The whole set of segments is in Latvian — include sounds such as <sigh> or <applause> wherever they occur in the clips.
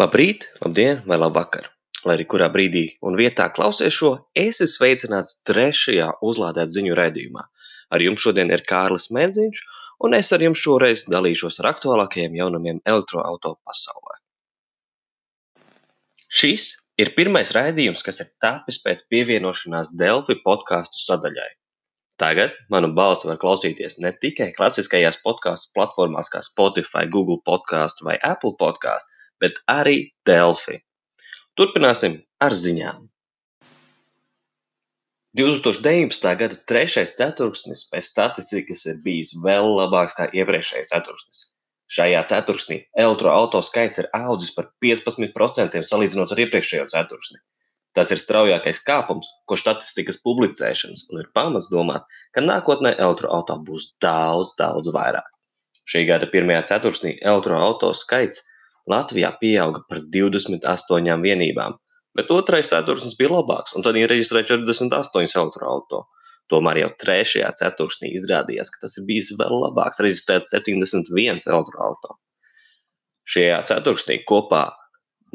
Labrīt, labdien vai labvakar! Lai arī kurā brīdī un vietā klausies šo, esi sveicināts trešajā uzlādēt ziņu raidījumā. Ar jums šodien ir Kārlis Mēdziņš, un es ar jums šoreiz dalīšos ar aktuālākajiem jaunumiem elektroauto pasaulē. Šis ir pirmais raidījums, kas ir tapis pēc pievienošanās Delfi podkāstu sadaļai. Tagad manu balsi var klausīties ne tikai klasiskajās podkāstu platformās kā Spotify, Google podkāstu vai Apple podkāstu, bet arī Delfi. Turpināsim ar ziņām. 2019. gada trešais ceturksnis pēc statistikas ir bijis vēl labāks kā iepriekšējais ceturksnis. Šajā ceturksnī elektroautorāta skaits ir audzis par 15% salīdzinot ar iepriekšējo ceturksni. Tas ir straujākais kāpums kopš statistikas publicēšanas un ir pamats domāt, ka nākotnē elektroautorāta būs daudz, daudz vairāk. Šī gada pirmajā ceturksnī elektroautorāta skaits Latvijā pieauga par 28 vienībām, bet otrais ceturksnis bija labāks, un tad viņi reģistrēja 48 elektroautorāta. Tomēr jau trešajā ceturksnī izrādījās, ka tas ir bijis vēl labāks, reģistrēts 71 elektroautorāta. Šajā ceturksnī kopā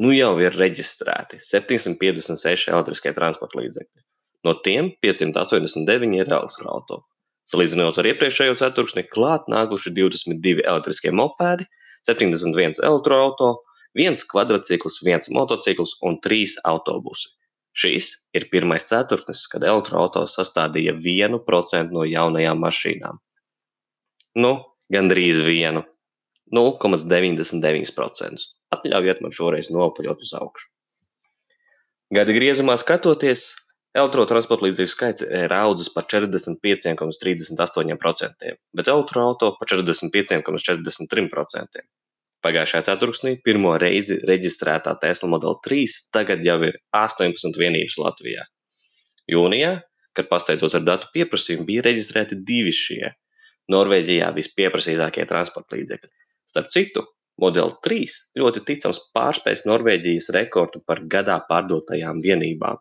nu jau ir reģistrēti 756 elektriskie transporta līdzekļi. No tiem 589 ir elektroautorāta. Salīdzinot ar iepriekšējo ceturksni, klāt nākuši 22 elektriskie mopēdi, 71 elektroauto, viens kvadrcikls, viens motocikls un trīs autobusi. Šis ir pirmais ceturknis, kad elektroauto sastādīja 1% no jaunajām mašīnām. Nu, gandrīz vienu. 0,99%. Atļaujiet man šoreiz nopaļot uz augšu. Gada griezumā skatoties, elektrotransporta līdzekļu skaits ir audzis par 45,38%, bet elektroauto par 45,43%. Pagājušajā ceturksnī pirmo reizi reģistrētā Tesla Model 3 tagad jau ir 18 vienības Latvijā. Jūnijā, kad pasteidzos ar datu pieprasījumu, bija reģistrēti divi šie Norvēģijā vispieprasītākie transporta līdzekļi. Starp citu, Model 3 ļoti ticams pārspēs Norvēģijas rekordu par gadā pārdotajām vienībām.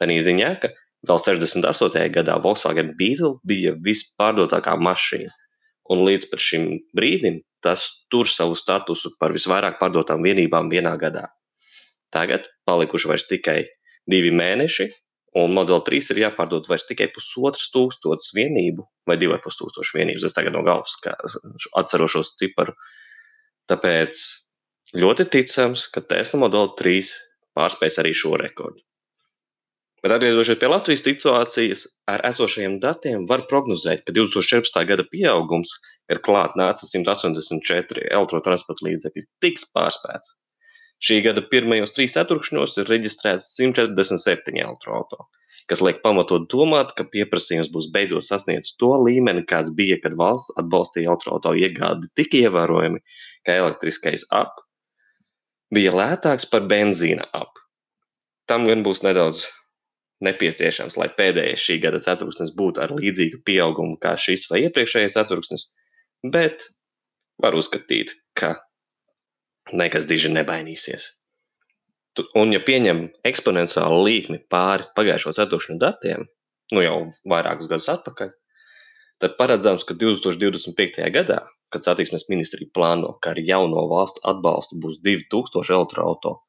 Tanī ziņā, ka vēl 68. gadā Volkswagen Beetle bija vispārdotākā mašīna, un līdz šim brīdim tas tur savu statusu par visvairāk pārdotām vienībām vienā gadā. Tagad palikuši vairs tikai divi mēneši, un Model 3 ir jāpārdod vairs tikai pusotras tūkstošas vienību vai divi pus tūkstoši vienības. Es tagad no galvas atceros šos ciparu. Tāpēc ļoti ticams, ka Tesla Model 3 pārspēs arī šo rekordu. Bet atgriežoties pie Latvijas situācijas, ar esošajiem datiem var prognozēt, ka 2014. gada pieaugums, kad klāt nāca 184 elektrotransporta līdzekļi, tiks pārspēts. Šī gada pirmajos trīs ceturkšņos ir reģistrēts 147 elektroautorāti, kas liek pamatot domāt, ka pieprasījums būs beidzot sasniedzis to līmeni, kāds bija, kad valsts atbalstīja elektroautorātu iegādi tik ievērojami, ka elektriskais ap bija lētāks par benzīna ap. Tam gan būs nedaudz nepieciešams, lai pēdējais šī gada ceturksnis būtu ar līdzīgu pieaugumu kā šis vai iepriekšējais ceturksnis, bet var uzskatīt, ka nekas diži nebainīsies. Un, ja pieņem eksponenciālu līkni pāri pagājušo ceturkšņu datiem, nu jau vairākus gadus atpakaļ, tad paredzams, ka 2025. gadā, kad satiksmes ministrija plāno, ka ar jauno valsts atbalstu būs 2000 elektroautorātu,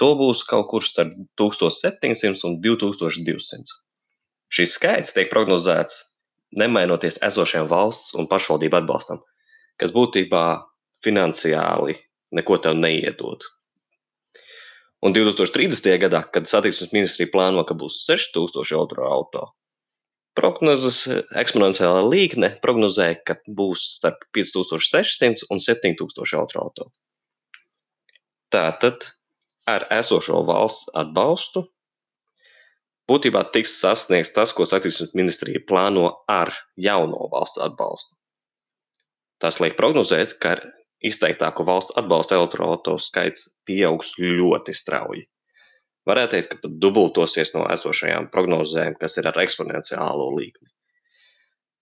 To būs kaut kur starp 1700 un 2200. Šis skaits tiek prognozēts nemainoties esošajam valsts un pašvaldību atbalstam, kas būtībā finansiāli neko tev neiedod. Un 2030. gadā, kad satiksmes ministrija plāno, ka būs 6000 elektroautorātu, prognozes eksponenciālā līkne prognozē, ka būs starp 5600 un 7000 elektroautorātu. Tātad ar esošo valsts atbalstu būtībā tiks sasniegts tas, ko satiksmes ministrija plāno ar jauno valsts atbalstu. Tas liek prognozēt, ka izteiktāko valsts atbalsta elektroautorātu skaits pieaugs ļoti strauji. Varētu teikt, ka pat dubultosies no esošajām prognozēm, kas ir ar eksponenciālo līkni.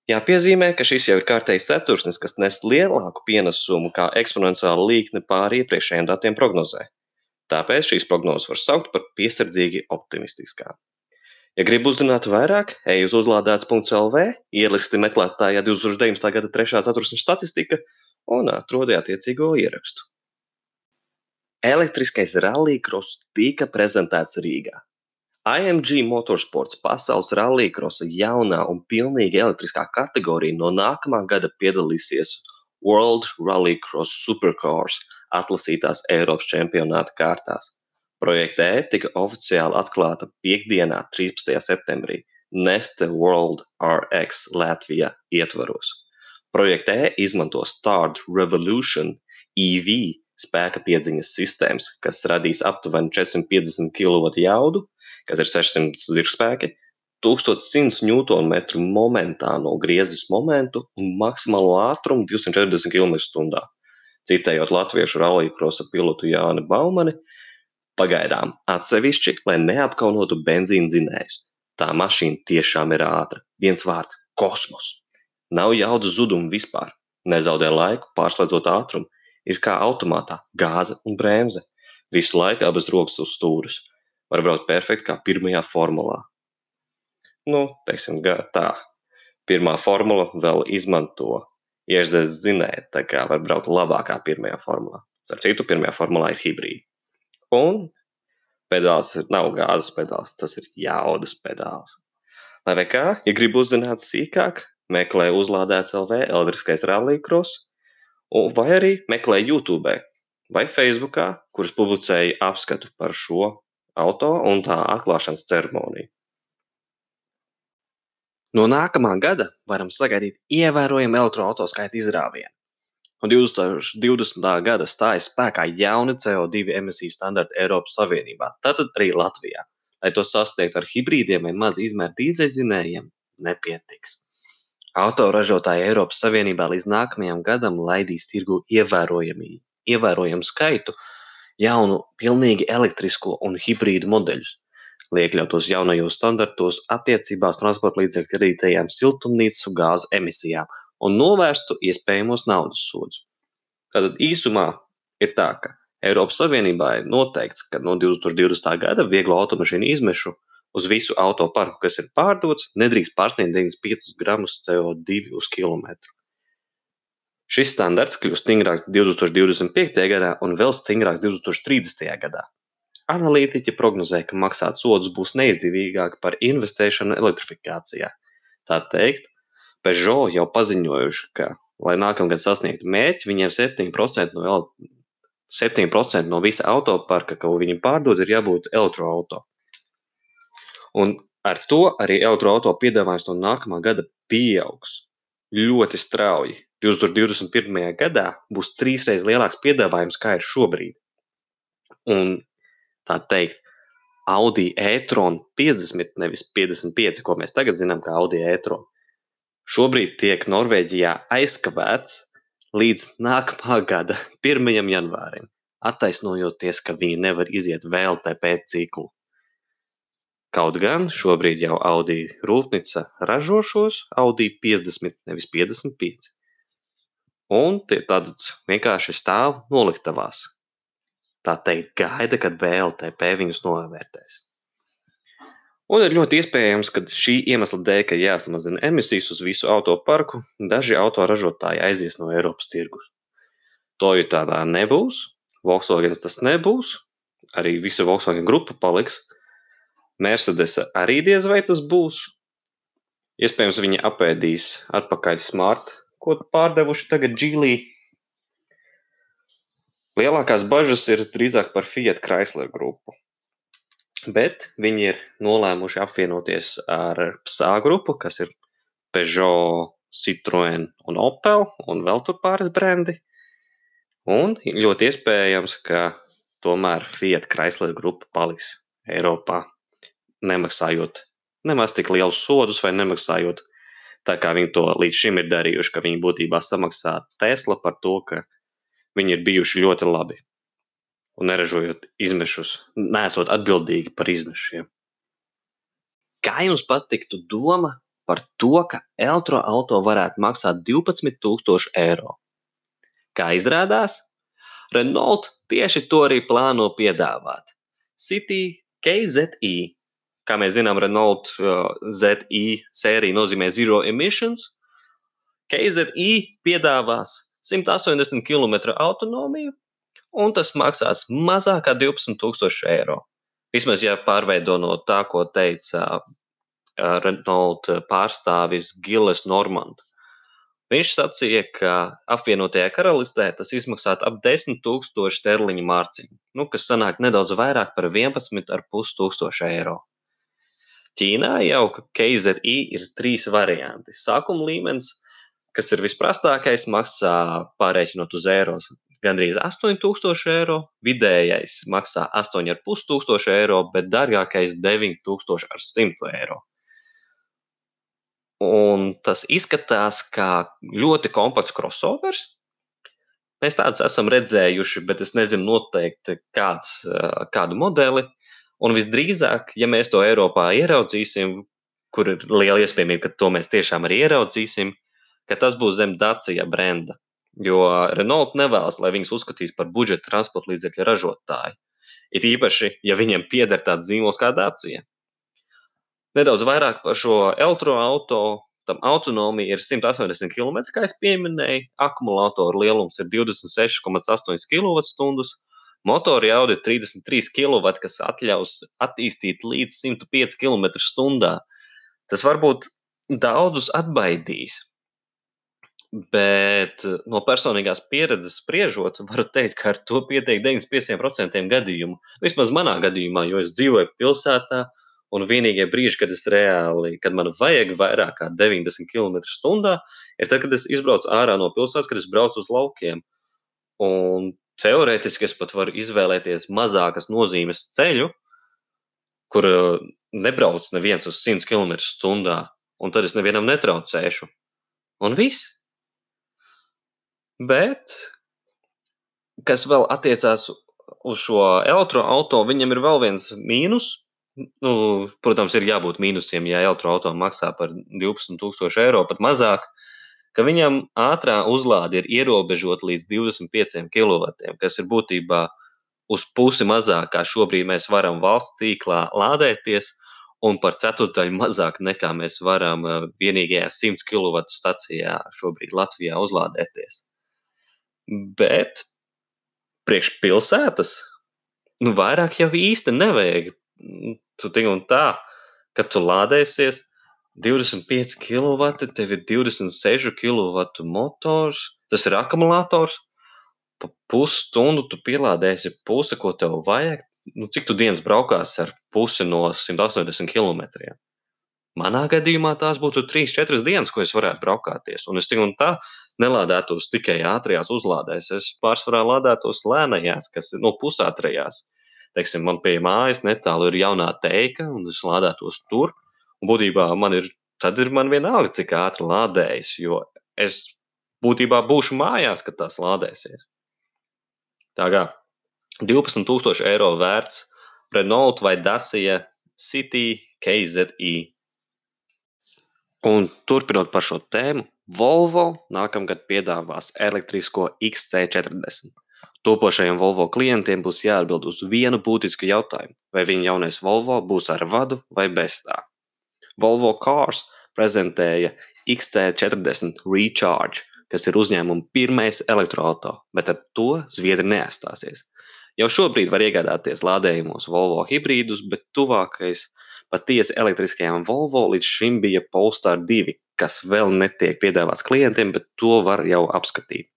Jāpiezīmē, ka šis jau ir kārtējs ceturksnis, kas nes lielāku pienesumu kā eksponenciāla līkne pāri iepriekšējiem datiem prognozē. Tāpēc šīs prognozes var saukt par piesardzīgi optimistiskām. Ja gribi uzzināt vairāk, ej uz uzlādēts.lv, ieliksti meklētājā 2019. gada 3. ceturksņa statistika un atrodi attiecīgo ierakstu. Elektriskais rallycross tika prezentēts Rīgā. IMG Motorsports pasaules rallycrossa jaunā un pilnīgi elektriskā kategorija no nākamā gada piedalīsies World Rallycross Supercars atlasītās Eiropas čempionāta kārtās. Projekta E tika oficiāli atklāta piekdienā, 13. septembrī, Neste World RX Latvija ietvaros. Projekta E izmanto Start Revolution EV spēka piedziņas sistēmas, kas radīs aptuveni 450 kW jaudu, kas ir 600 zirgspēki, 1100 Nm momentāno griezes momentu un maksimālo ātrumu 240 km/h. Citējot latviešu rallija pilotu Jāni Baumani, pagaidām atsevišķi, lai neapkaunotu benzīna dzinējus. Tā mašīna tiešām ir ātra. Viens vārds - kosmos. Nav jaudas zuduma vispār. Nezaudē laiku, pārslēdzot ātrumu, ir kā automātā - gāze un bremze. Visu laiku abas rokas uz stūres. Var braukt perfekti kā pirmajā formulā. Nu, teiksim tā. Pirmā formula vēl izmanto iešdzēs dzinēju, tā kā var braukt labākā pirmajā formulā. Starp citu, pirmajā formulā ir hibrīdi. Un pedāls nav gāzes pedāls, tas ir jaudas pedāls. Lai kā, ja gribi uzzināt sīkāk, meklē uzlādēts LV elektriskais rallycross vai arī meklē YouTube vai Facebookā, kuras publicēja apskatu par šo auto un tā atklāšanas ceremoniju. No nākamā gada varam sagaidīt ievērojamu elektroautoskaita izrāvienu. No 2020. gada stājas spēkā jauni CO2 emisiju standarti Eiropas Savienībā, tātad arī Latvijā. Lai to sasniegtu ar hibrīdiem vai mazu izmēru dīzeļdzinējiem, nepietiks. Autoražotāji Eiropas Savienībā līdz nākamajam gadam laidīs tirgū ievērojamu skaitu jaunu pilnīgi elektrisko un hibrīdu modeļus, lai iekļautos jaunajos standartos attiecībā uz transporta līdzekļu radītajām siltumnīcu gāzu emisijām un novērstu iespējamos naudas sodus. Tātad īsumā ir tā, ka Eiropas Savienībā ir noteikts, ka no 2020. gada vieglo automašīnu izmešu uz visu autoparku, kas ir pārdots, nedrīkst pārsniegt 95 gramus CO2 uz kilometru. Šis standarts kļūs stingrāks 2025. gadā un vēl stingrāks 2030. gadā. Analītiķi prognozē, ka maksāt sodus būs neizdevīgāk par investēšanu elektrifikācijā. Tā teikt, Peugeot jau paziņojuši, ka, lai nākamgad sasniegtu mērķi, viņiem 7% no, 7 no visa autoparka, ko viņi pārdod, ir jābūt elektroautorāta. Un ar to arī elektroautorāta piedāvājums no nākamā gada pieaugs ļoti strauji. 2021. gadā būs trīsreiz lielāks piedāvājums, kā ir šobrīd. Un tā teikt, Audi e-tron 50, nevis 55, ko mēs tagad zinām, kā Audi e-tron, šobrīd tiek Norvēģijā aizkavēts līdz nākamā <laughs> gada 1. janvārim, attaisnojoties, ka viņi nevar iziet VLTP ciklu. Kaut gan šobrīd jau Audi rūpnīca ražo šos Audi 50, nevis 55. Un tie tāds vienkārši stāv noliktavās. Tā teikt, gaida, kad VLTP viņus novērtēs. Un ir ļoti iespējams, ka šī iemesla dēļ, ka jāsamazina emisijas uz visu autoparku, daži autoražotāji aizies no Eiropas tirgus. Toyota tā nebūs, Volkswagen tas nebūs, arī visa Volkswagen grupa paliks, Mercedesa arī diez vai tas būs. Iespējams, viņi apēdīs atpakaļ smart, ko pārdevuši tagad Džīlī. Lielākās bažas ir drīzāk par Fiat Chrysler grupu. Bet viņi ir nolēmuši apvienoties ar PSA grupu, kas ir Peugeot, Citroen un Opel, un vēl tur pāris brendi. Un ļoti iespējams, ka tomēr Fiat Chrysler grupa paliks Eiropā nemaksājot nemaz tik lielus sodus vai nemaksājot tā, kā viņi to līdz šim ir darījuši, ka viņi būtībā samaksā Tesla par to, ka viņi ir bijuši ļoti labi un neražojot izmešus, nesot atbildīgi par izmešiem. Kā jums patiktu doma par to, ka elektroauto varētu maksāt 12,000 eiro? Kā izrādās, Renault tieši to arī plāno piedāvāt. City KZI kā mēs zinām, Renault uh, ZI sērija nozīmē Zero Emissions. KZI piedāvās 180 km autonomiju un tas maksās mazāk kā 12,000 eiro. Vismaz, ja pārveido no tā, ko teica Renault pārstāvis Giles Normand. Viņš sacīja, ka apvienotajā karalistē tas izmaksātu ap 10,000 sterliņu mārciņu, nu, kas sanāk nedaudz vairāk par 11,5 tūkstošu eiro. Ķīnā jau KZI ir trīs varianti. Sākuma līmenis, kas ir visprastākais, maksā pārreikinot uz eiro gandrīz 8000 eiro, vidējais maksā 8500 eiro, bet dārgākais 9100 eiro. Un tas izskatās kā ļoti kompakts crossovers. Mēs tādus esam redzējuši, bet es nezinu noteikti kāds, kādu modeli. Un visdrīzāk, ja mēs to Eiropā ieraudzīsim, kur ir liela iespējamība, ka to mēs tiešām arī ieraudzīsim, ka tas būs zem Dacia brenda. Jo Renault nevēlas, lai viņus uzskatītu par budžeta transporta līdzekļu ražotāju. Ir īpaši, ja viņiem pieder tāds zīmols kā Dacia. Nedaudz vairāk par šo elektroautorātu. Tam autonomija ir 180 km, kā jau minēju. Akumulātora lielums ir 26,8 kWh, Motora jauda ir 33 kW, kas ļaus attīstīt līdz 105 km/h. Tas varbūt daudzus atbaidīs, bet no personīgās pieredzes spriežot, varu teikt, ka ar to pietiek 95% gadījumu. Vismaz manā gadījumā, jo es dzīvoju pilsētā, un vienīgie brīži, kad es reāli, kad man vajag vairāk kā 90 km/h, ir tad, kad es izbraucu ārā no pilsētas, kad es braucu uz laukiem. Un Teorētiski es pat varu izvēlēties mazākas nozīmes ceļu, kur uh, nebrauc neviens uz 100 km/h, un tad es nevienam netraucēšu. Un viss. Bet, kas vēl attiecās uz šo elektroautorātu, viņam ir vēl viens mīnus. Nu, protams, ir jābūt mīnusiem, ja elektroautorāta maksā par 12,000 eiro, pat mazāk ka viņam ātrā uzlāde ir ierobežota līdz 25 kW, kas ir būtībā uz pusi mazāk, kā šobrīd mēs varam valsts tīklā lādēties, un par ceturdaļu mazāk nekā mēs varam eh, vienīgajā 100 kW stacijā šobrīd Latvijā uzlādēties. Bet priekš pilsētas nu, vairāk jau īsti nevajag. Tu tik un tā, kad tu lādēsies, 25 kW, tev ir 26 kW motors, tas ir akumulators. Pa pusstundu tu pielādēsi pusi, ko tev vajag. Nu, cik tu dienas braukās ar pusi no 180 km? Manā gadījumā tās būtu 3-4 dienas, ko es varētu braukāties. Un es tik un tā nelādētos tikai ātrajās uzlādēs. Es pārsvarā lādētos lēnajās, kas ir no nu, pusātrajās. Teiksim, man pie mājas netālu ir jaunā teika, un es lādētos tur. Un būtībā man ir, tad ir man vienalga, cik ātri lādējas, jo es būtībā būšu mājās, kad tās lādēsies. Tā kā 12,000 eiro vērts Renault vai Dacia City KZI. Un turpinot par šo tēmu, Volvo nākamgad piedāvās elektrisko XC40. Topošajiem Volvo klientiem būs jāatbild uz vienu būtisku jautājumu, vai viņa jaunais Volvo būs ar vadu vai bez tā. Volvo Cars prezentēja XC40 Recharge, kas ir uzņēmuma pirmais elektroautorāts, bet ar to Zviedri neaizstāsies. Jau šobrīd var iegādāties lādējumos Volvo hibrīdus, bet tuvākais patiesi elektriskajām Volvo līdz šim bija Polestar 2, kas vēl netiek piedāvāts klientiem, bet to var jau apskatīt.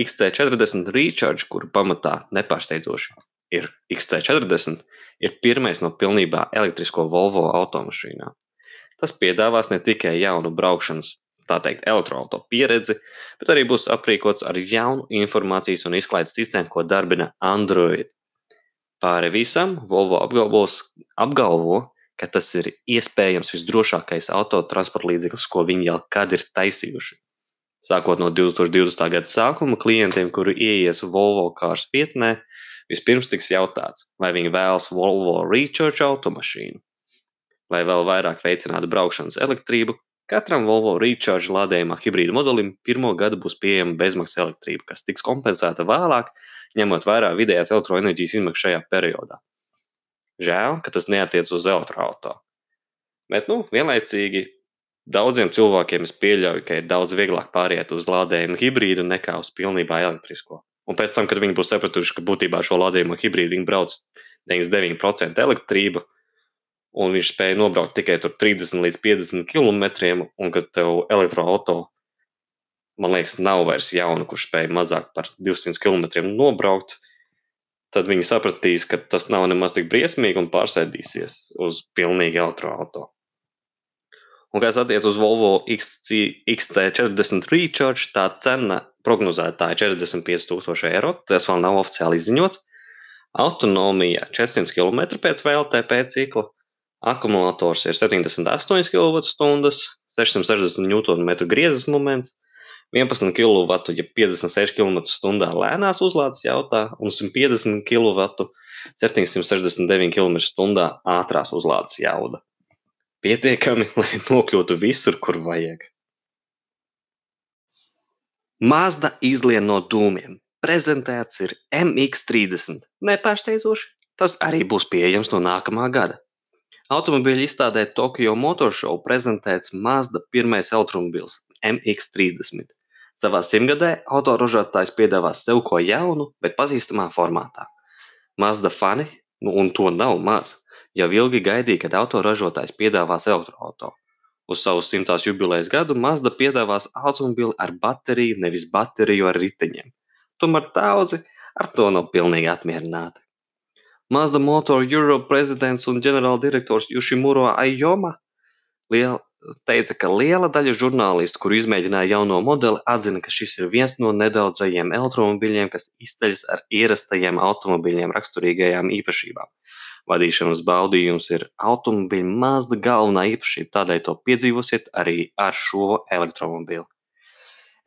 XC40 Recharge, kuru pamatā nepārsteidzoši ir XC40, ir pirmais no pilnībā elektrisko Volvo automašīnām. Tas piedāvās ne tikai jaunu braukšanas, tā teikt, elektroauto pieredzi, bet arī būs aprīkots ar jaunu informācijas un izklaides sistēmu, ko darbina Android. Pāri visam Volvo apgalvos, apgalvo, ka tas ir iespējams visdrošākais autotransporta līdzeklis, ko viņi jau kad ir taisījuši. Sākot no 2020. gada sākuma, klientiem, kuri ieies Volvo kārs vietnē, vispirms tiks jautāts, vai viņi vēlas Volvo Recharge automašīnu. Lai vēl vairāk veicinātu braukšanas elektrību, katram Volvo Recharge lādējumā hibrīda modelim pirmo gadu būs pieejama bezmaksas elektrība, kas tiks kompensēta vēlāk, ņemot vērā vidējās elektroenerģijas izmaksas šajā periodā. Žēl, ka tas neatiecas uz elektroautorātu. Bet, nu, vienlaicīgi daudziem cilvēkiem es pieļauju, ka ir daudz vieglāk pāriet uz lādējumu hibrīdu nekā uz pilnībā elektrisko. Un pēc tam, kad viņi būs sapratuši, ka būtībā šo lādējumu hibrīdu viņi brauc 99% elektrība, un viņš spēja nobraukt tikai 30 līdz 50 km, un kad tev elektroautorāta, man liekas, nav vairs jauna, kurš spēj mazāk par 200 km nobraukt, tad viņi sapratīs, ka tas nav nemaz tik briesmīgi un pārsēdīsies uz pilnīgi elektroautorātu. Un, kas attiecas uz Volvo XC, XC40 Recharge, tā cena prognozētā ir 45,000 eiro. Tas vēl nav oficiāli izziņots. Autonomija 400 km pēc VLTP cikla. Akumulators ir 78 kWh, 660 Nm griezes moments, 11 kW, ja 56 km/h lēnās uzlādes jautā, un 150 kW, 769 km/h ātrās uzlādes jauda pietiekami, <laughs> lai nokļūtu visur, kur vajag. Mazda izlien no dūmiem. Prezentēts ir MX30. Nepārsteidzoši, tas arī būs pieejams no nākamā gada. Automobīļu izstādē Tokyo Motor Show prezentēts Mazda pirmais automobils MX30. Savā simtgadē autoražotājs piedāvās sev ko jaunu, bet pazīstamā formātā. Mazda fani, nu, un to nav maz, Jau ilgi gaidīja, kad autoražotājs piedāvās elektroauto. Uz savu simtās jubilejas gadu Mazda piedāvās automobili ar bateriju, nevis bateriju ar riteņiem. Tomēr daudzi ar to nav pilnīgi apmierināti. Mazda Motor Europe prezidents un ģenerāldirektors Jušimuro Aijoma liel, teica, ka liela daļa žurnālistu, kur izmēģināja jauno modeli, atzina, ka šis ir viens no nedaudzajiem elektromobiļiem, kas izceļas ar ierastajiem automobiļiem raksturīgajām īpašībām Vadīšanas baudījums ir automobīļa Mazda galvenā īpašība, tādēļ to piedzīvosiet arī ar šo elektromobīli.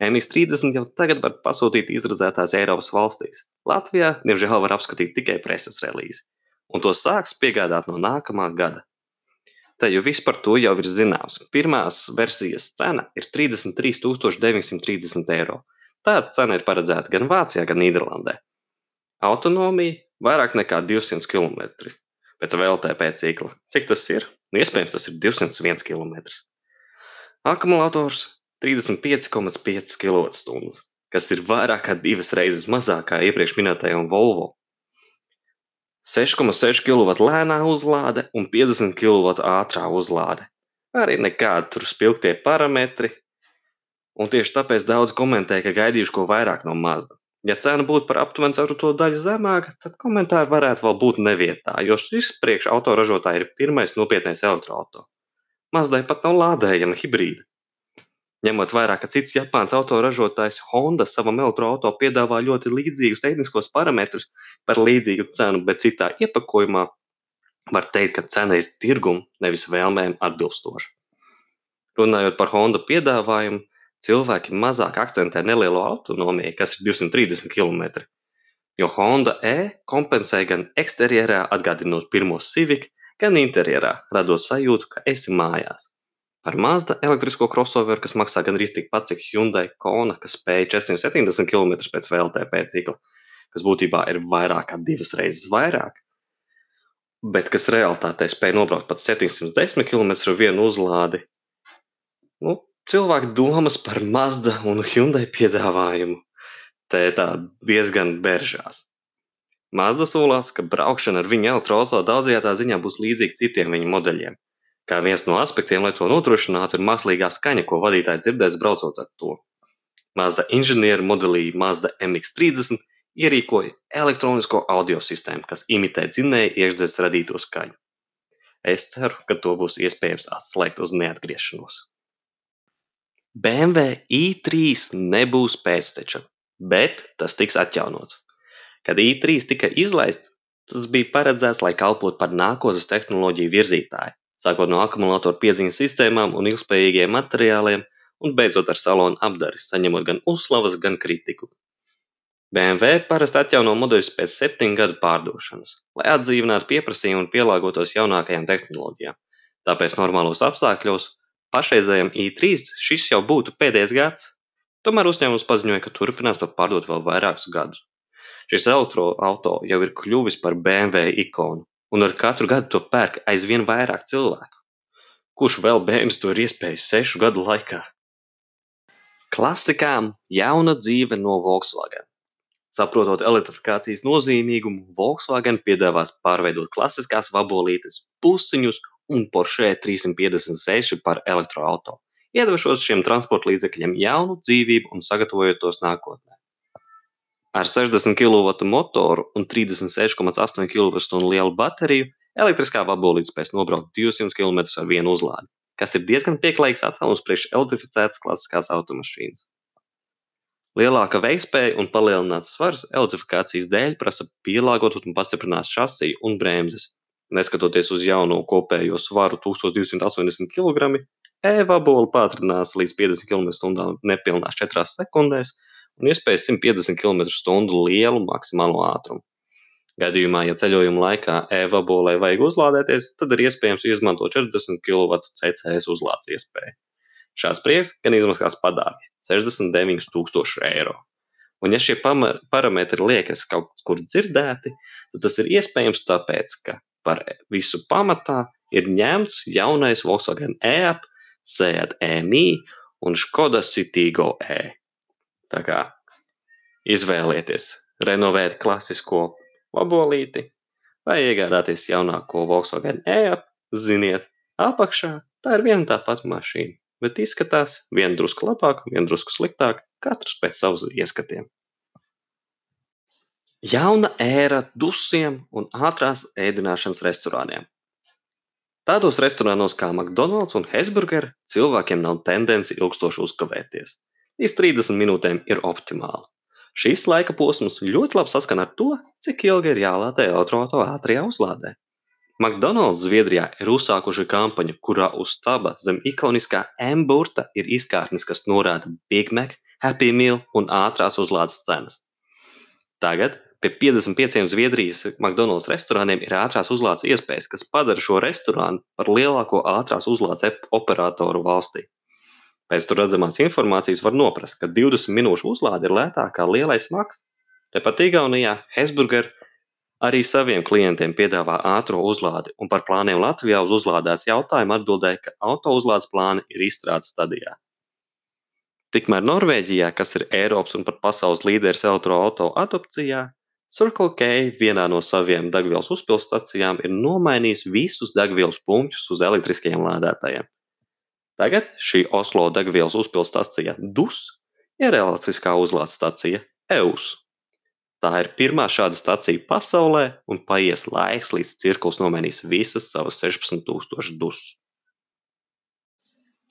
MX30 jau tagad var pasūtīt izredzētās Eiropas valstīs. Latvijā, diemžēl, var apskatīt tikai preses relīzi, un to sāks piegādāt no nākamā gada. Te jau viss par to jau ir zināms. Pirmās versijas cena ir 33,930 eiro. Tāda cena ir paredzēta gan Vācijā, gan Nīderlandē. Autonomija vairāk nekā 200 km pēc VLTP cikla. Cik tas ir? Nu, iespējams, tas ir 201 km. Akumulators 35,5 kWh, kas ir vairāk kā divas reizes mazāk kā iepriekš minētajam Volvo. 6,6 kW lēnā uzlāde un 50 kW ātrā uzlāde. Arī nekādi tur spilgtie parametri, un tieši tāpēc daudz komentē, ka gaidījuši ko vairāk no Mazda. Ja cena būtu par aptuveni ceturto daļu zemāka, tad komentāri varētu vēl būt nevietā, jo šis priekš autoražotāja ir pirmais nopietnais elektroautorāts. Mazdai pat nav lādējama hibrīda. Ņemot vērā, ka cits Japāns autoražotājs Honda savam elektroautorātam piedāvā ļoti līdzīgus tehniskos parametrus par līdzīgu cenu, bet citā iepakojumā, var teikt, ka cena ir tirgum, nevis vēlmēm atbilstoša. Runājot par Honda piedāvājumu, cilvēki mazāk akcentē nelielo autonomiju, kas ir 230 km. Jo Honda E kompensē gan eksterjerā, atgādinot pirmo Civic, gan interjerā, radot sajūtu, ka esi mājās. Ar Mazda elektrisko crossoveru, kas maksā gandrīz tikpat, cik Hyundai Kona, kas spēj 470 km pēc VLTP cikla, kas būtībā ir vairāk kā divas reizes vairāk, bet kas realitātē spēj nobraukt pat 710 km ar vienu uzlādi, nu, cilvēku domas par Mazda un Hyundai piedāvājumu te tā diezgan beržās. Mazda solās, ka braukšana ar viņu elektroautorātu daudzajā ziņā būs līdzīga citiem viņa modeļiem. Kā viens no aspektiem, lai to nodrošinātu, ir mākslīgā skaņa, ko vadītājs dzirdēs braucot ar to. Mazda inženieri modelī Mazda MX30 ierīkoja elektronisko audio sistēmu, kas imitē dzinēju iekšzemes radīto skaņu. Es ceru, ka to būs iespējams atslēgt uz neatgriešanos. BMW i3 nebūs pēcteča, bet tas tiks atjaunots. Kad i3 tika izlaists, tas bija paredzēts, lai kalpotu par nākotnes tehnoloģiju virzītāju, sākot no akumulātoru pieziņas sistēmām un ilgspējīgiem materiāliem un beidzot ar salonu apdari, saņemot gan uzslavas, gan kritiku. BMW parasti atjauno modeļus pēc septiņu gadu pārdošanas, lai atdzīvinātu pieprasījumu un pielāgotos jaunākajām tehnoloģijām. Tāpēc normālos apstākļos Pašreizējam i3 šis jau būtu pēdējais gads, tomēr uzņēmums paziņoja, ka turpinās to pārdot vēl vairākus gadus. Šis elektroauto jau ir kļuvis par BMW ikonu, un ar katru gadu to pērk aizvien vairāk cilvēku. Kurš vēl BMW to ir iespējis sešu gadu laikā? Klasikām jauna dzīve no Volkswagen. Saprotot elektrifikācijas nozīmīgumu, Volkswagen piedāvās pārveidot klasiskās vabolītes pusiņus un Porsche 356 par elektroautorātu, iedvešot šiem transporta līdzekļiem jaunu dzīvību un sagatavojot tos nākotnē. Ar 60 kW motoru un 36,8 kWh lielu bateriju elektriskā vabolīte spēs nobraukt 200 km ar vienu uzlādi, kas ir diezgan pieklājīgs attālums priekš elektrificētas klasiskās automašīnas. Lielāka veiktspēja un palielināts svars elektrifikācijas dēļ prasa pielāgotu un pastiprinātu šasiju un bremzes. Neskatoties uz jauno kopējo svaru 1280 kg, e-vabola pātrinās līdz 50 km/h nepilnās 4 sekundēs, un iespējas 150 km/h lielu maksimālo ātrumu. Gadījumā, ja ceļojuma laikā e-vabolē vajag uzlādēties, tad ir iespējams izmantot 40 kW CCS uzlādes iespēju. Šāds prieks gan izmaksās padārgi - 69,000 eiro. Un, ja šie parametri liekas kaut kur dzirdēti, tad tas ir iespējams tāpēc, ka par visu pamatā ir ņemts jaunais Volkswagen e-app, Seat EMI un Škoda Citigo E. Tā kā izvēlieties renovēt klasisko vabolīti vai iegādāties jaunāko Volkswagen e-app, ziniet, apakšā tā ir viena tā pati mašīna, bet izskatās viena drusku labāk, viena drusku sliktāk, katrs pēc savas ieskatiem. Jauna ēra dusiem un ātrās ēdināšanas restorāniem. Tādos restorānos kā McDonald's un Hesburger cilvēkiem nav tendence ilgstoši uzkavēties līdz 30 minūtēm ir optimāli. Šīs laika posms ļoti labi saskan ar to, cik ilgi ir jālādē elektroautorāta ātrajā uzlādē. McDonald's Zviedrijā ir uzsākuši kampaņu, kurā uz staba zem ikoniskā M-burta ir izkārtnes, kas norāda Big Mac, Happy Meal un ātrās uzlādes cenas. Tagad pie 55 Zviedrijas McDonald's restorāniem ir ātrās uzlādes iespējas, kas padara šo restorānu par lielāko ātrās uzlādes operatoru valstī. Pēc tur redzamās informācijas var noprast, ka 20 minūšu uzlāde ir lētāka kā lielais maks. Tepat Igaunijā Hesburger arī saviem klientiem piedāvā ātro uzlādi, un par plāniem Latvijā uz uzlādēts jautājumu atbildēja, ka auto uzlādes plāni ir izstrādes stadijā. Tikmēr Norvēģijā, kas ir Eiropas un pat pasaules līderis elektroauto adopcijā, Circle K vienā no saviem degvielas uzpilstacijām ir nomainījis visus degvielas punktus uz elektriskajiem lādētājiem. Tagad šī Oslo degvielas uzpildes stacija DUS ir elektriskā uzlādes stacija EUS. Tā ir pirmā šāda stacija pasaulē, un paies laiks, līdz cirklis nomainīs visas savas 16,000 DUS.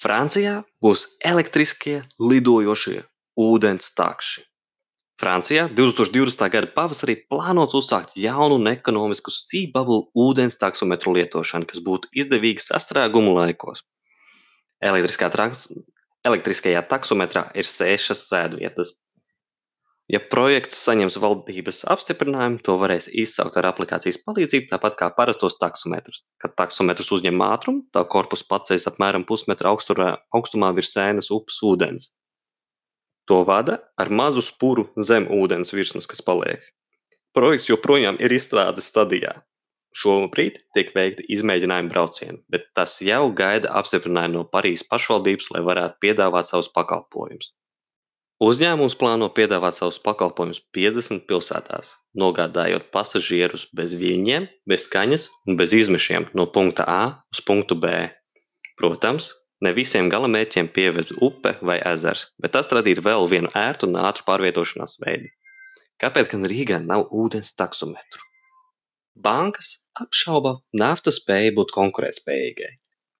Francijā būs elektriskie lidojošie ūdens takši. Francijā 2020. gada pavasarī plānots uzsākt jaunu un ekonomisku Bubble ūdens taksometru lietošanu, kas būtu izdevīga sastrēgumu laikos. Elektriskā elektriskajā taksometrā ir sešas sēdvietas. Ja projekts saņems valdības apstiprinājumu, to varēs izsaukt ar aplikācijas palīdzību, tāpat kā parastos taksometrus. Kad taksometrs uzņem ātrumu, tā korpus paceļas apmēram pusmetra augsturā, augstumā virs sēnes upes ūdens. To vada ar mazu spuru zem ūdens virsmas, kas paliek. Projekts joprojām ir izstrādes stadijā, Šobrīd tiek veikti izmēģinājuma braucieni, bet tas jau gaida apstiprinājumu no Parīzes pašvaldības, lai varētu piedāvāt savus pakalpojumus. Uzņēmums plāno piedāvāt savus pakalpojumus 50 pilsētās, nogādājot pasažierus bez viļņiem, bez skaņas un bez izmešiem no punkta A uz punktu B. Protams, ne visiem galamērķiem pieved upe vai ezers, bet tas radītu vēl vienu ērtu un ātru pārvietošanās veidu. Kāpēc gan Rīgā nav ūdens taksometru? Bankas apšauba naftas spēju būt konkurētspējīgai.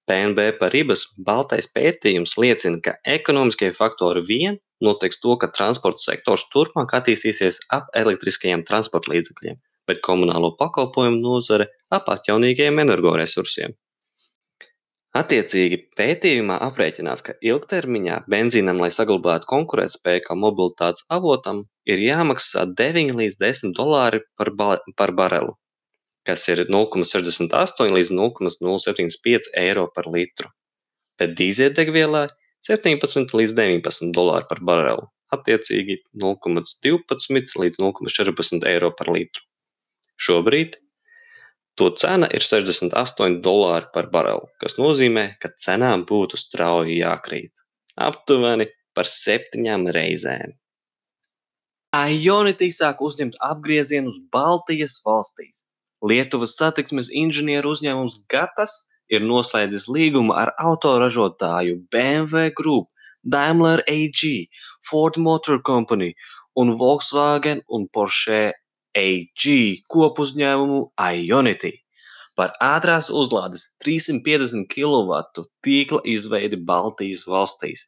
PNB Paribas baltais pētījums liecina, ka ekonomiskie faktori vien noteiks to, ka transporta sektors turpmāk attīstīsies ap elektriskajiem transporta līdzekļiem, bet komunālo pakalpojumu nozare ap atjaunīgajiem energoresursiem. Attiecīgi pētījumā aprēķināts, ka ilgtermiņā benzīnam, lai saglabātu konkurētspēju kā mobilitātes avotam, ir jāmaksā 9 līdz 10 dolāri par, ba par barelu, kas ir 0,68 līdz 0,075 eiro par litru, bet dīzeļdegvielai 17 līdz 19 dolāri par barelu, attiecīgi 0,12 līdz 0,14 eiro par litru. Šobrīd to cena ir 68 dolāri par barelu, kas nozīmē, ka cenām būtu strauji jākrīt. Aptuveni par septiņām reizēm. Ionity sāk uzņemt apgriezienu uz Baltijas valstīs. Lietuvas satiksmes inženieru uzņēmums Gatas ir noslēdzis līgumu ar autoražotāju BMW Group, Daimler AG, Ford Motor Company un Volkswagen un Porsche AG kopuzņēmumu Ionity par ātrās uzlādes 350 kW tīkla izveidi Baltijas valstīs.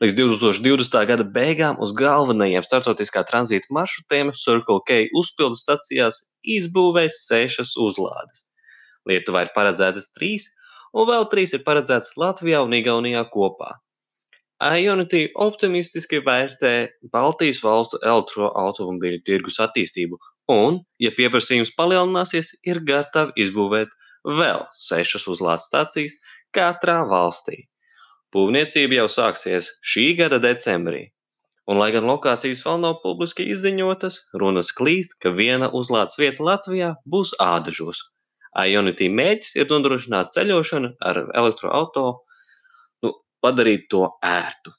Līdz 2020. gada beigām uz galvenajiem starptautiskā tranzīta maršrutiem Circle K uzpildes stacijās izbūvēs sešas uzlādes. Lietuvā ir paredzētas trīs, un vēl trīs ir paredzētas Latvijā un Igaunijā kopā. Ionity optimistiski vērtē Baltijas valstu elektroautomobīļu tirgus attīstību un, ja pieprasījums palielināsies, ir gatavi izbūvēt vēl sešas uzlādes stacijas katrā valstī. Būvniecība jau sāksies šī gada decembrī, un lai gan lokācijas vēl nav publiski izziņotas, runas klīst, ka viena uzlādes vieta Latvijā būs Ādažos. Ionity mērķis ir nodrošināt ceļošanu ar elektroauto, nu, padarīt to ērtu.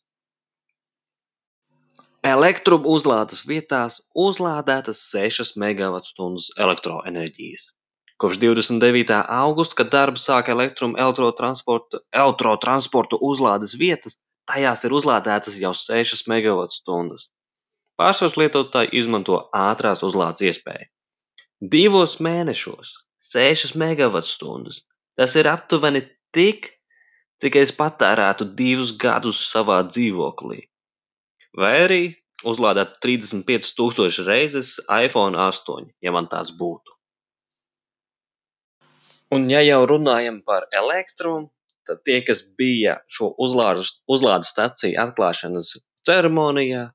Elektrubu uzlādes vietās uzlādētas 6 MWh elektroenerģijas. Kopš 29. augusta, kad darbu sāka elektrum elektrotransporta, elektrotransporta uzlādes vietas, tajās ir uzlādētas jau 6 MWh. Pārsvars lietotāji izmanto ātrās uzlādes iespēju. Divos mēnešos 6 MWh. Tas ir aptuveni tik, cik es patērētu divus gadus savā dzīvoklī. Vai arī uzlādētu 35,000 reizes iPhone 8, ja man tās būtu. Un ja jau runājam par elektrumu, tad tie, kas bija šo uzlādes, uzlādes staciju atklāšanas ceremonijā,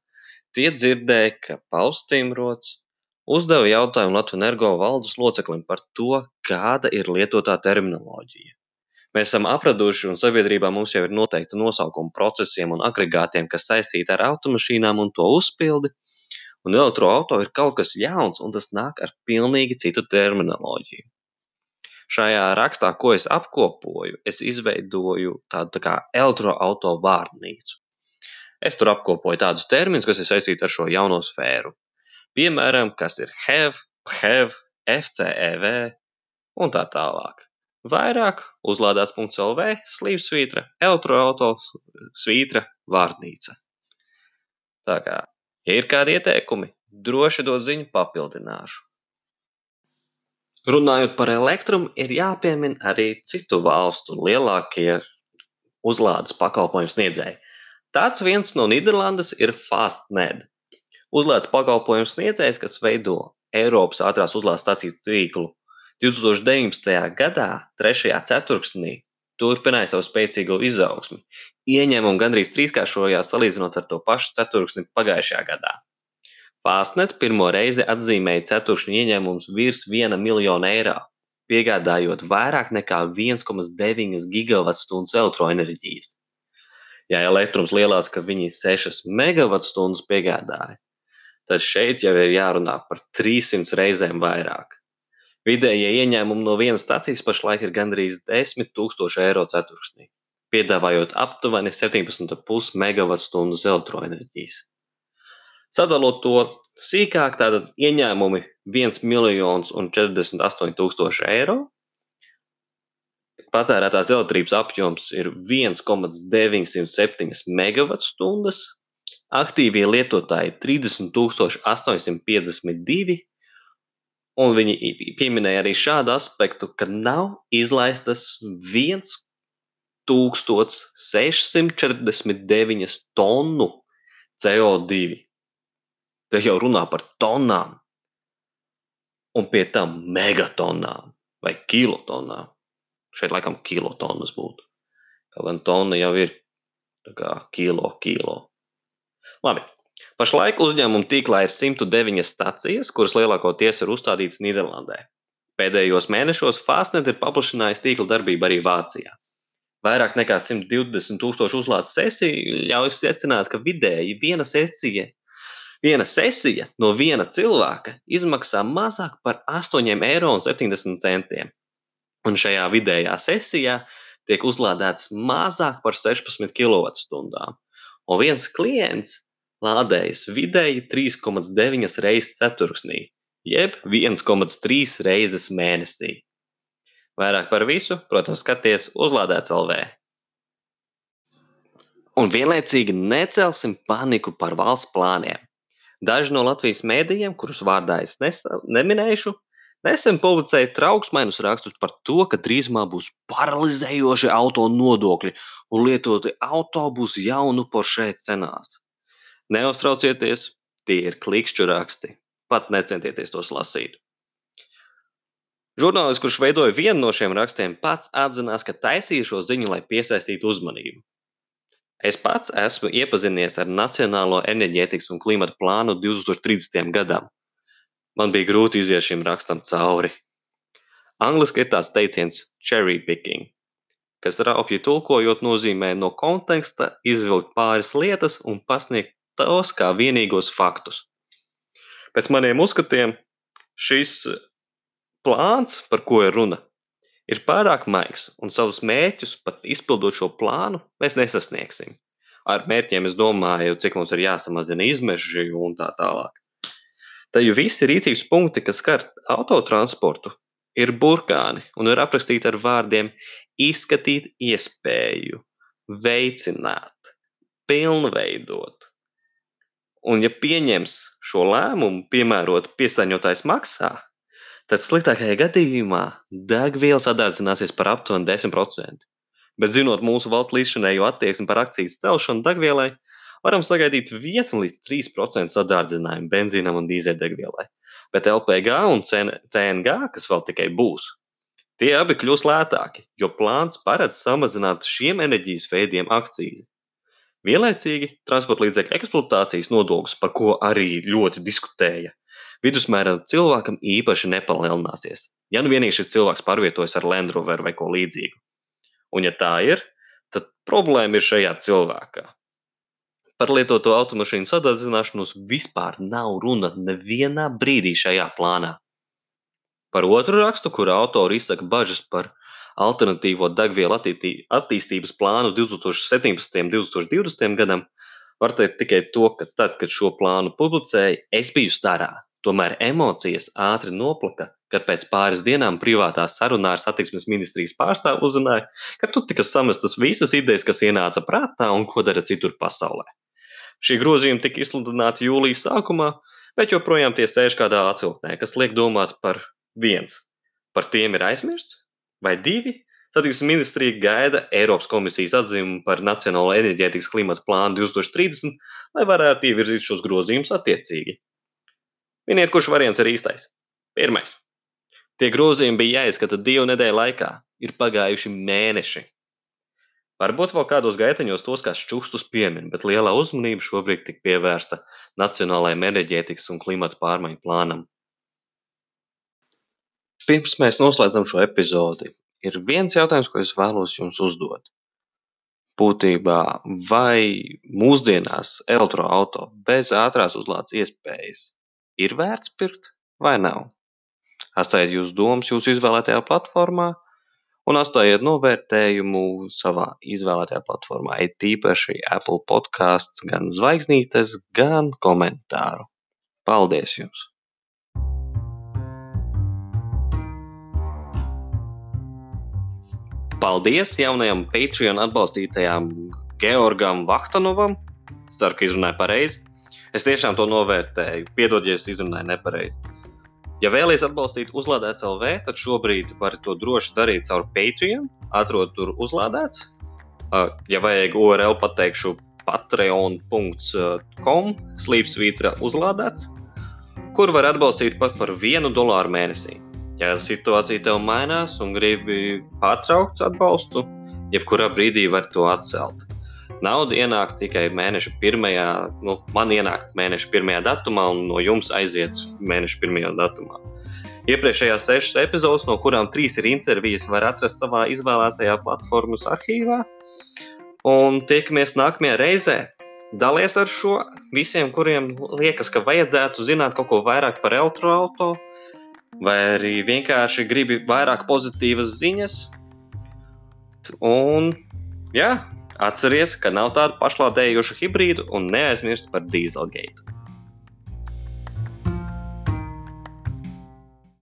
tie dzirdēja, ka Pauls Timrots uzdeva jautājumu Latvijas energo valdes loceklim par to, kāda ir lietotā terminoloģija. Mēs esam apraduši, un sabiedrībā mums jau ir noteikta nosaukuma procesiem un agregātiem, kas saistīti ar automašīnām un to uzpildi. Un elektroauto ir kaut kas jauns, un tas nāk ar pilnīgi citu terminoloģiju. Šajā rakstā, ko es apkopoju, es izveidoju tādu tā kā elektroauto vārnīcu. Es tur apkopoju tādus terminus, kas ir saistīti ar šo jauno sfēru. Piemēram, kas ir HEV, PHEV, FCEV un tā tālāk. Vairāk uzlādēts.lv slīpsvītra, elektroauto svītra, vārnīca. Tā kā, ja ir kādi ieteikumi, droši dod ziņu papildināšu. Runājot par elektrumu, ir jāpiemina arī citu valstu lielākie uzlādes pakalpojumu sniedzēji. Tāds viens no Nīderlandes ir Fastned. Uzlādes pakalpojumu sniedzējs, kas veido Eiropas ātrās uzlādes stāciju tīklu. 2019. gadā, 3. ceturksnī, turpināja savu spēcīgo izaugsmi. Ieņēmumi gandrīz trīskāršojās salīdzinot ar to pašu ceturksni pagājušajā gadā. Fastnet pirmo reizi atzīmēja ceturkšņa ieņēmumus virs viena miljona eiro, piegādājot vairāk nekā 1,9 gigavatstundas elektroenerģijas. Ja elektrums lielās, ka viņi 6 megavatstundas piegādāja, tad šeit jau ir jārunā par 300 reizēm vairāk. Vidējie ieņēmumi no vienas stācijas pašlaik ir gandrīz 10 000 eiro ceturksnī, piedāvājot aptuveni 17,5 megavatstundas elektroenerģijas. Sadalot to sīkāk, tātad ieņēmumi 1 miljons un 48 tūkstoši eiro. Patērētās elektrības apjoms ir 1,907 megawattstundas, aktīvie lietotāji 30,852, un viņi pieminēja arī šādu aspektu, ka nav izlaistas 1649 tonu CO2. Te jau runā par tonām, un pie tam megatonām vai kilotonām. Šeit laikam kilotonas būtu. Kaut gan tona jau ir kā kilo, kilo. Labi. Pašlaik uzņēmuma tīklā ir 109 stacijas, kuras lielākoties ir uzstādītas Nīderlandē. Pēdējos mēnešos Fastnet ir paplašinājis tīkla darbību arī Vācijā. Vairāk nekā 120 tūkstošu uzlādes sesiju ļauj secināt, ka vidēji viena sesija Viena sesija no viena cilvēka izmaksā mazāk par 8,70 eiro. Un šajā vidējā sesijā tiek uzlādēts mazāk par 16 kWh. Un viens klients lādējas vidēji 3,9 reizes ceturksnī, jeb 1,3 reizes mēnesī. Vairāk par visu, protams, skaties uzlādēts LV. Un vienlaicīgi necelsim paniku par valsts plāniem. Daži no Latvijas mēdījiem, kurus vārdā es nesa, neminēšu, nesen publicēja trauksmainus rakstus par to, ka drīzumā būs paralizējoši auto nodokļi un lietoti autobusi jaunu poršē cenās. Neuztraucieties, tie ir klikšķu raksti. Pat necentieties tos lasīt. Žurnālists, kurš veidoja vienu no šiem rakstiem, pats atzinās, ka taisīja šo ziņu, lai piesaistītu uzmanību. Es pats esmu iepazinies ar Nacionālo enerģētikas un klimata plānu 2030. gadam. Man bija grūti iziet šim rakstam cauri. Angliski ir tāds teiciens cherry picking, kas raupji tulkojot nozīmē no konteksta izvilkt pāris lietas un pasniegt tos kā vienīgos faktus. Pēc maniem uzskatiem šis plāns, par ko ir runa, ir pārāk maigs, un savus mērķus, pat izpildot šo plānu, mēs nesasniegsim. Ar mērķiem es domāju, cik mums ir jāsamazina izmeši un tā tālāk. Tad jau visi rīcības punkti, kas skar autotransportu, ir burkāni un ir aprakstīti ar vārdiem izskatīt iespēju, veicināt, pilnveidot. Un ja pieņems šo lēmumu, piemērot piesaņotājs maksā, tad sliktākajā gadījumā degviela sadārdzināsies par aptuveni 10%. Bet zinot mūsu valsts līdzšinējo attieksmi par akcijas celšanu degvielai, varam sagaidīt 1 līdz 3% sadārdzinājumu benzīnam un dīzeļdegvielai. Bet LPG un CNG, kas vēl tikai būs, tie abi kļūs lētāki, jo plāns paredz samazināt šiem enerģijas veidiem akcijas. Vienlaicīgi transporta līdzekļu eksploatācijas nodoklis, par ko arī ļoti diskutēja, vidusmēra cilvēkam īpaši nepalielināsies. Ja nu vienīgi šis cilvēks pārvietojas ar Land Rover vai ko līdzīgu. Un ja tā ir, tad problēma ir šajā cilvēkā. Par lietoto automašīnu sadārdzināšanos vispār nav runa nevienā brīdī šajā plānā. Par otru rakstu, kur autori izsaka bažas par alternatīvo degvielu attīstības plānu 2017. un 2020. gadam, var teikt tikai to, ka tad, kad šo plānu publicēja, es biju starā. Tomēr emocijas ātri noplaka, kad pēc pāris dienām privātā sarunā ar satiksmes ministrijas pārstāvu uzzināja, ka tur tika samestas visas idejas, kas ienāca prātā un ko dara citur pasaulē. Šī grozījuma tika izsludināta jūlijas sākumā, bet joprojām tie sēž kādā atvilktnē, kas liek domāt par viens. Par tiem ir aizmirsts, vai divi? Satiksmes ministrija gaida Eiropas komisijas atzinumu par Nacionālo enerģētikas klimata plānu 2030, lai varētu ievirzīt šos grozījumus attiecīgi. Miniet, kurš variants ir īstais? Pirmais. Tie grozījumi bija jāizskata divu nedēļu laikā. Ir pagājuši mēneši. Varbūt vēl kādos gaiteņos tos kā šķustus piemin, bet lielā uzmanība šobrīd tik pievērsta Nacionālajiem enerģētikas un klimata pārmaiņu plānam. Pirms mēs noslēdzam šo epizodi, ir viens jautājums, ko es vēlos jums uzdot. Būtībā, vai mūsdienās elektroautorāta bez ātrās uzlādes iespējas ir vērts pirkt vai nav. Atstājiet jūsu domas jūsu izvēlētajā platformā un atstājiet novērtējumu savā izvēlētajā platformā. Ir tīpaši Apple podkāsts, gan zvaigznītes, gan komentāru. Paldies jums! Paldies jaunajam Patreon atbalstītājam Georgam Vahtanovam. Ceru, ka izrunāju pareizi. Es tiešām to novērtēju. Piedod, ja es izrunāju nepareizi. Ja vēlaties atbalstīt uzlādēts LV, tad šobrīd var to droši darīt caur Patreon. Atrod tur uzlādēts. Ja vajag URL, pateikšu patreon.com slīpsvītra uzlādēts, kur var atbalstīt pat par vienu dolāru mēnesī. Ja situācija tev mainās un gribi pārtraukt atbalstu, jebkurā brīdī var to atcelt. Nauda ienāk tikai mēneša pirmajā, nu, man ienāk mēneša pirmajā datumā, un no jums aiziet mēneša pirmajā datumā. Iepriekšējās sešas epizodes, no kurām trīs ir intervijas, var atrast savā izvēlētajā platformas arhīvā. Un tiekamies nākamajā reizē. Dalies ar šo visiem, kuriem liekas, ka vajadzētu zināt kaut ko vairāk par elektroautorātu, vai arī vienkārši gribi vairāk pozitīvas ziņas. Un, jā, Atceries, ka nav tādu pašlādējošu hibrīdu un neaizmirst par dīzelgeitu.